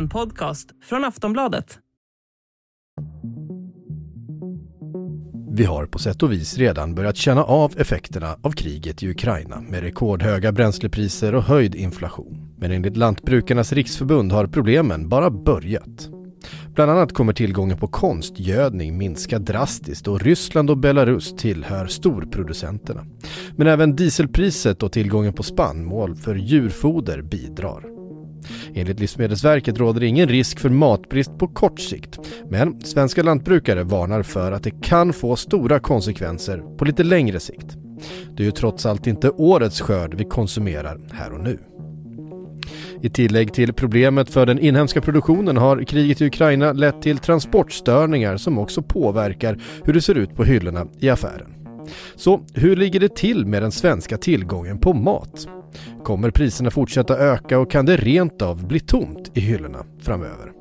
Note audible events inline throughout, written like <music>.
En podcast från Aftonbladet. Vi har på sätt och vis redan börjat känna av effekterna av kriget i Ukraina med rekordhöga bränslepriser och höjd inflation. Men enligt Lantbrukarnas riksförbund har problemen bara börjat. Bland annat kommer tillgången på konstgödning minska drastiskt och Ryssland och Belarus tillhör storproducenterna. Men även dieselpriset och tillgången på spannmål för djurfoder bidrar. Enligt Livsmedelsverket råder ingen risk för matbrist på kort sikt. Men svenska lantbrukare varnar för att det kan få stora konsekvenser på lite längre sikt. Det är ju trots allt inte årets skörd vi konsumerar här och nu. I tillägg till problemet för den inhemska produktionen har kriget i Ukraina lett till transportstörningar som också påverkar hur det ser ut på hyllorna i affären. Så hur ligger det till med den svenska tillgången på mat? Kommer priserna fortsätta öka och kan det rent av bli tomt i hyllorna framöver?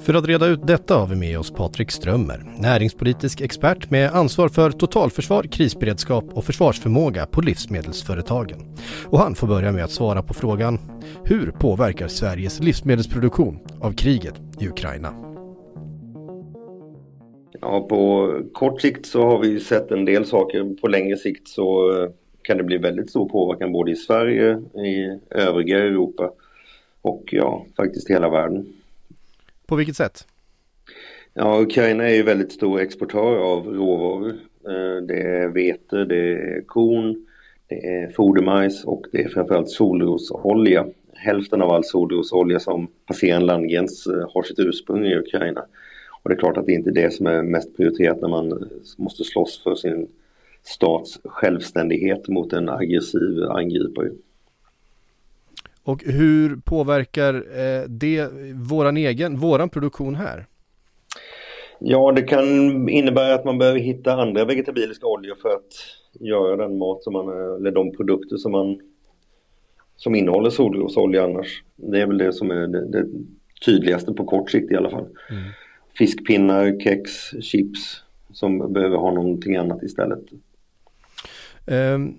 För att reda ut detta har vi med oss Patrik Strömmer, näringspolitisk expert med ansvar för totalförsvar, krisberedskap och försvarsförmåga på livsmedelsföretagen. Och han får börja med att svara på frågan Hur påverkar Sveriges livsmedelsproduktion av kriget i Ukraina? Ja, på kort sikt så har vi sett en del saker. På längre sikt så eh, kan det bli väldigt stor påverkan både i Sverige, i övriga Europa och ja, faktiskt hela världen. På vilket sätt? Ja, Ukraina är ju väldigt stor exportör av råvaror. Eh, det är vete, det är korn, det är fodermajs och det är framförallt solrosolja. Hälften av all solrosolja som passerar en landgräns eh, har sitt ursprung i Ukraina. Och det är klart att det inte är det som är mest prioriterat när man måste slåss för sin stats självständighet mot en aggressiv angripare. Och hur påverkar eh, det våran egen, våran produktion här? Ja, det kan innebära att man behöver hitta andra vegetabiliska oljor för att göra den mat som man, eller de produkter som man som innehåller solrosolja annars. Det är väl det som är det, det tydligaste på kort sikt i alla fall. Mm. Fiskpinnar, kex, chips som behöver ha någonting annat istället. Ehm,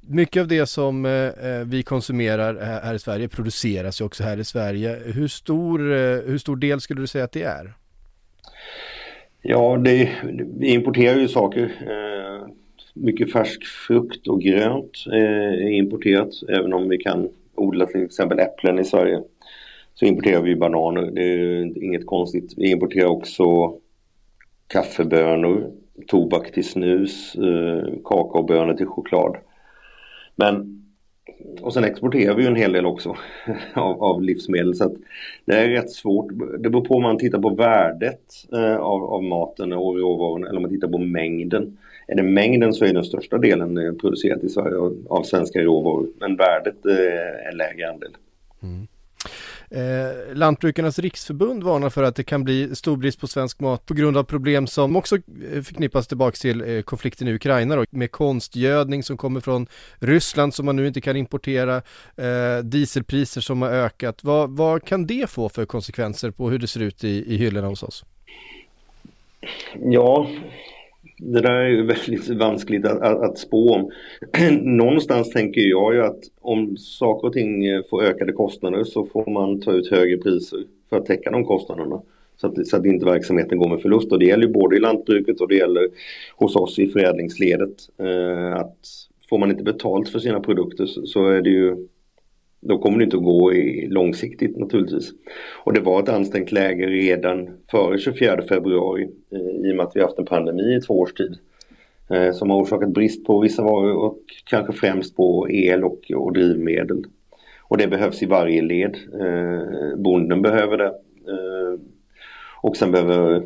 mycket av det som eh, eh, vi konsumerar här i Sverige produceras ju också här i Sverige. Hur stor, eh, hur stor del skulle du säga att det är? Ja, det, vi importerar ju saker. Mycket färsk frukt och grönt är importerat. Även om vi kan odla till exempel äpplen i Sverige så importerar vi bananer. Det är inget konstigt. Vi importerar också kaffebönor, tobak till snus, eh, kakaobönor till choklad. Men och sen exporterar vi ju en hel del också <laughs> av, av, livsmedel så att det är rätt svårt. Det beror på om man tittar på värdet eh, av, av, maten och råvarorna eller om man tittar på mängden. Är det mängden så är den största delen eh, producerat i Sverige av, av svenska råvaror men värdet är lägre andel. Mm. Eh, Lantbrukarnas riksförbund varnar för att det kan bli stor brist på svensk mat på grund av problem som också eh, förknippas tillbaka till eh, konflikten i Ukraina då, med konstgödning som kommer från Ryssland som man nu inte kan importera, eh, dieselpriser som har ökat. Vad, vad kan det få för konsekvenser på hur det ser ut i, i hyllorna hos oss? Ja, det där är ju <laughs> väldigt vanskligt att, att, att spå om. <clears throat> Någonstans tänker jag ju att om saker och ting eh, får ökade kostnader så får man ta ut högre priser för att täcka de kostnaderna. Så att, så att inte verksamheten går med förlust. Och det gäller ju både i lantbruket och det gäller hos oss i förädlingsledet. Eh, att får man inte betalt för sina produkter så, så är det ju då kommer det inte att gå i långsiktigt naturligtvis. Och det var ett ansträngt läge redan före 24 februari eh, i och med att vi haft en pandemi i två års tid. Eh, som har orsakat brist på vissa varor och kanske främst på el och, och drivmedel. Och det behövs i varje led. Eh, bonden behöver det. Eh, och sen behöver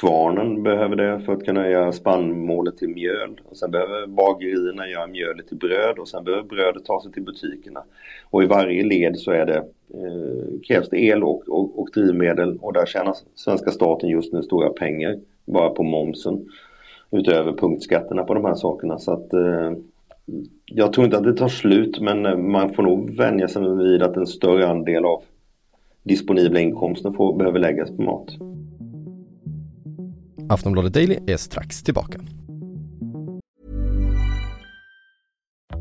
Kvarnen behöver det för att kunna göra spannmålet till mjöl. Och sen behöver bagerierna göra mjölet till bröd och sen behöver brödet ta sig till butikerna. Och i varje led så är det, eh, krävs det el och, och, och drivmedel och där tjänar svenska staten just nu stora pengar bara på momsen. Utöver punktskatterna på de här sakerna. Så att eh, jag tror inte att det tar slut men eh, man får nog vänja sig vid att en större andel av disponibla inkomsten får, behöver läggas på mat. Aftonbladet Daily är strax tillbaka.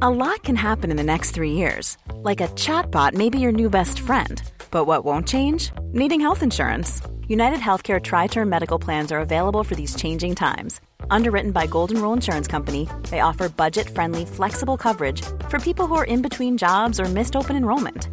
A lot can happen in the next three years. Like a chatbot may be your new best friend. But what won't change? Needing health insurance. United Healthcare Tri Term Medical Plans are available for these changing times. Underwritten by Golden Rule Insurance Company, they offer budget friendly, flexible coverage for people who are in between jobs or missed open enrollment.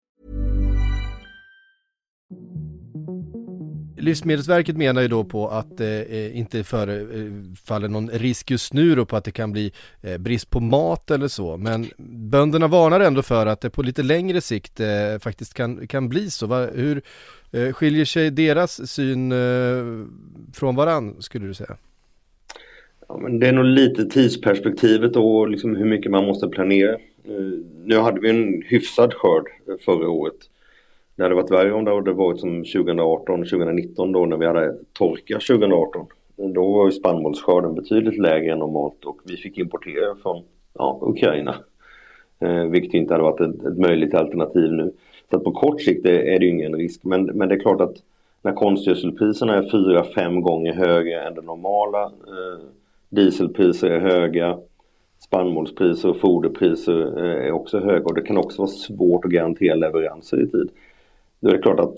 Livsmedelsverket menar ju då på att det eh, inte förefaller någon risk just nu då på att det kan bli eh, brist på mat eller så. Men bönderna varnar ändå för att det på lite längre sikt eh, faktiskt kan, kan bli så. Va? Hur eh, skiljer sig deras syn eh, från varann skulle du säga? Ja, men det är nog lite tidsperspektivet och liksom hur mycket man måste planera. Eh, nu hade vi en hyfsad skörd eh, förra året. Det hade varit värre om det hade varit som 2018, 2019 då när vi hade torka 2018. Då var ju spannmålsskörden betydligt lägre än normalt och vi fick importera från ja, Ukraina. Eh, vilket inte hade varit ett, ett, möjligt alternativ nu. Så att på kort sikt är, är det ju ingen risk. Men, men det är klart att när konstgödselpriserna är fyra, fem gånger högre än det normala. Eh, dieselpriser är höga. Spannmålspriser och foderpriser eh, är också höga och det kan också vara svårt att garantera leveranser i tid. Då är det klart att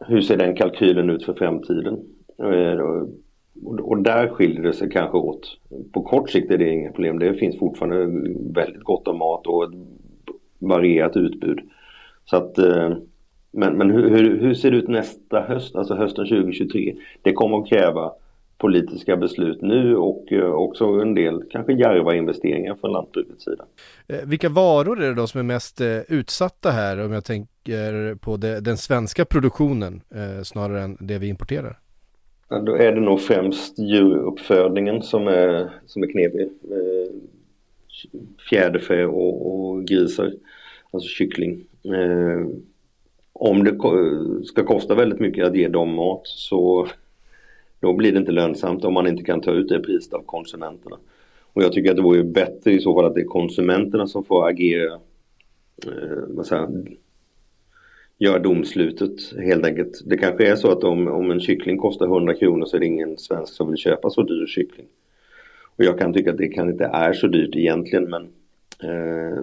hur ser den kalkylen ut för framtiden? Eh, och där skiljer det sig kanske åt. På kort sikt är det inga problem. Det finns fortfarande väldigt gott om mat och ett varierat utbud. Så att, eh, men men hur, hur, ser det ut nästa höst, alltså hösten 2023? Det kommer att kräva politiska beslut nu och eh, också en del kanske djärva investeringar från lantbrukets sida. Eh, vilka varor är det då som är mest eh, utsatta här om jag tänker på den svenska produktionen snarare än det vi importerar? Ja, då är det nog främst djuruppfödningen som är, som är knepig. Fjäderfä och, och grisar, alltså kyckling. Om det ska kosta väldigt mycket att ge dem mat så då blir det inte lönsamt om man inte kan ta ut det priset av konsumenterna. Och jag tycker att det vore bättre i så fall att det är konsumenterna som får agera, eh, vad säger, göra domslutet helt enkelt. Det kanske är så att om, om en kyckling kostar 100 kronor så är det ingen svensk som vill köpa så dyr kyckling. Och jag kan tycka att det kanske inte är så dyrt egentligen men eh,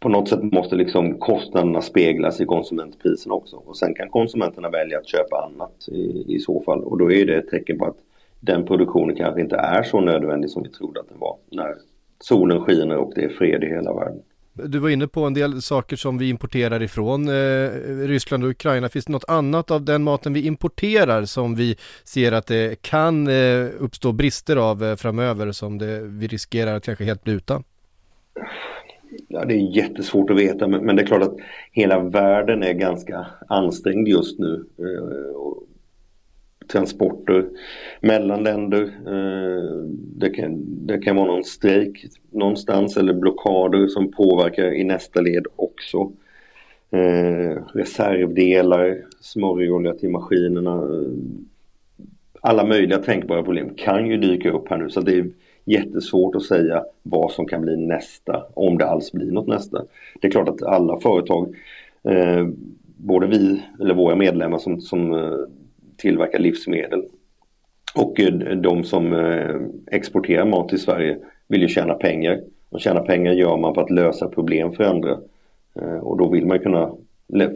på något sätt måste liksom kostnaderna speglas i konsumentpriserna också. Och sen kan konsumenterna välja att köpa annat i, i så fall. Och då är det ett tecken på att den produktionen kanske inte är så nödvändig som vi trodde att den var. När solen skiner och det är fred i hela världen. Du var inne på en del saker som vi importerar ifrån eh, Ryssland och Ukraina. Finns det något annat av den maten vi importerar som vi ser att det kan eh, uppstå brister av eh, framöver som det, vi riskerar att kanske helt bli utan? Ja, det är jättesvårt att veta men, men, det är klart att hela världen är ganska ansträngd just nu. Eh, transporter mellan länder. Eh, det, kan, det kan vara någon strejk någonstans eller blockader som påverkar i nästa led också. Eh, reservdelar, smörjolja till maskinerna. Alla möjliga tänkbara problem kan ju dyka upp här nu så det är jättesvårt att säga vad som kan bli nästa, om det alls blir något nästa. Det är klart att alla företag, eh, både vi eller våra medlemmar som, som eh, tillverkar livsmedel och eh, de som eh, exporterar mat till Sverige vill ju tjäna pengar. Och tjäna pengar gör man för att lösa problem för andra. Eh, och då vill man kunna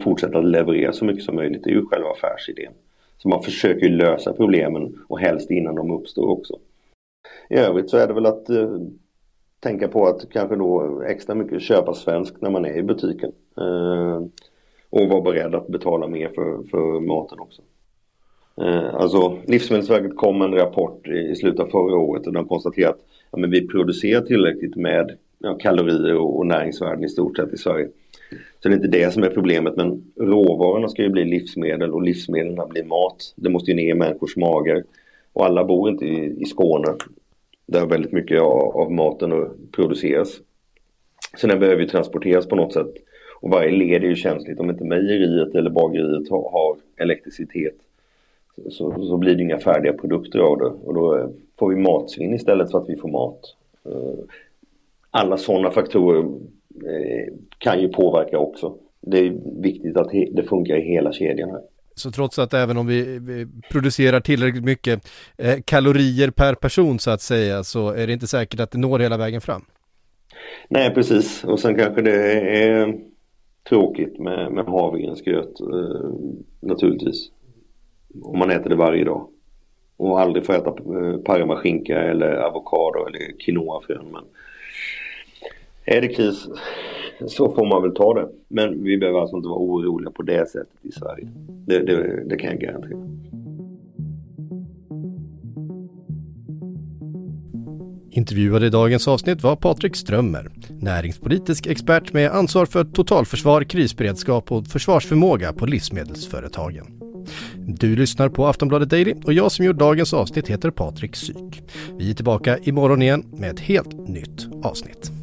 fortsätta leverera så mycket som möjligt. Det är ju själva affärsidén. Så man försöker lösa problemen och helst innan de uppstår också. I övrigt så är det väl att eh, tänka på att kanske då extra mycket köpa svenskt när man är i butiken. Eh, och vara beredd att betala mer för, för maten också. Eh, alltså Livsmedelsverket kom med en rapport i, i slutet av förra året och de konstaterade att ja, men vi producerar tillräckligt med ja, kalorier och, och näringsvärden i stort sett i Sverige. Så det är inte det som är problemet men råvarorna ska ju bli livsmedel och livsmedlen blir mat. Det måste ju ner i människors magar. Och alla bor inte i, i Skåne där väldigt mycket av, av maten produceras. Så den behöver ju transporteras på något sätt. Och varje led är ju känsligt. Om inte mejeriet eller bageriet har, har elektricitet så, så, blir det inga färdiga produkter av det. Och då eh, får vi matsvinn istället för att vi får mat. Eh, alla sådana faktorer eh, kan ju påverka också. Det är viktigt att det funkar i hela kedjan här. Så trots att även om vi, vi producerar tillräckligt mycket eh, kalorier per person så att säga så är det inte säkert att det når hela vägen fram. Nej precis och sen kanske det är tråkigt med, med havregrynsgröt eh, naturligtvis. Om man äter det varje dag. Och aldrig får äta eh, parmaskinka eller avokado eller quinoafrön. Men är det kris så får man väl ta det. Men vi behöver alltså inte vara oroliga på det sättet i Sverige. Det, det, det kan jag garantera. Intervjuade i dagens avsnitt var Patrik Strömmer, näringspolitisk expert med ansvar för totalförsvar, krisberedskap och försvarsförmåga på livsmedelsföretagen. Du lyssnar på Aftonbladet Daily och jag som gjort dagens avsnitt heter Patrik Syk. Vi är tillbaka imorgon igen med ett helt nytt avsnitt.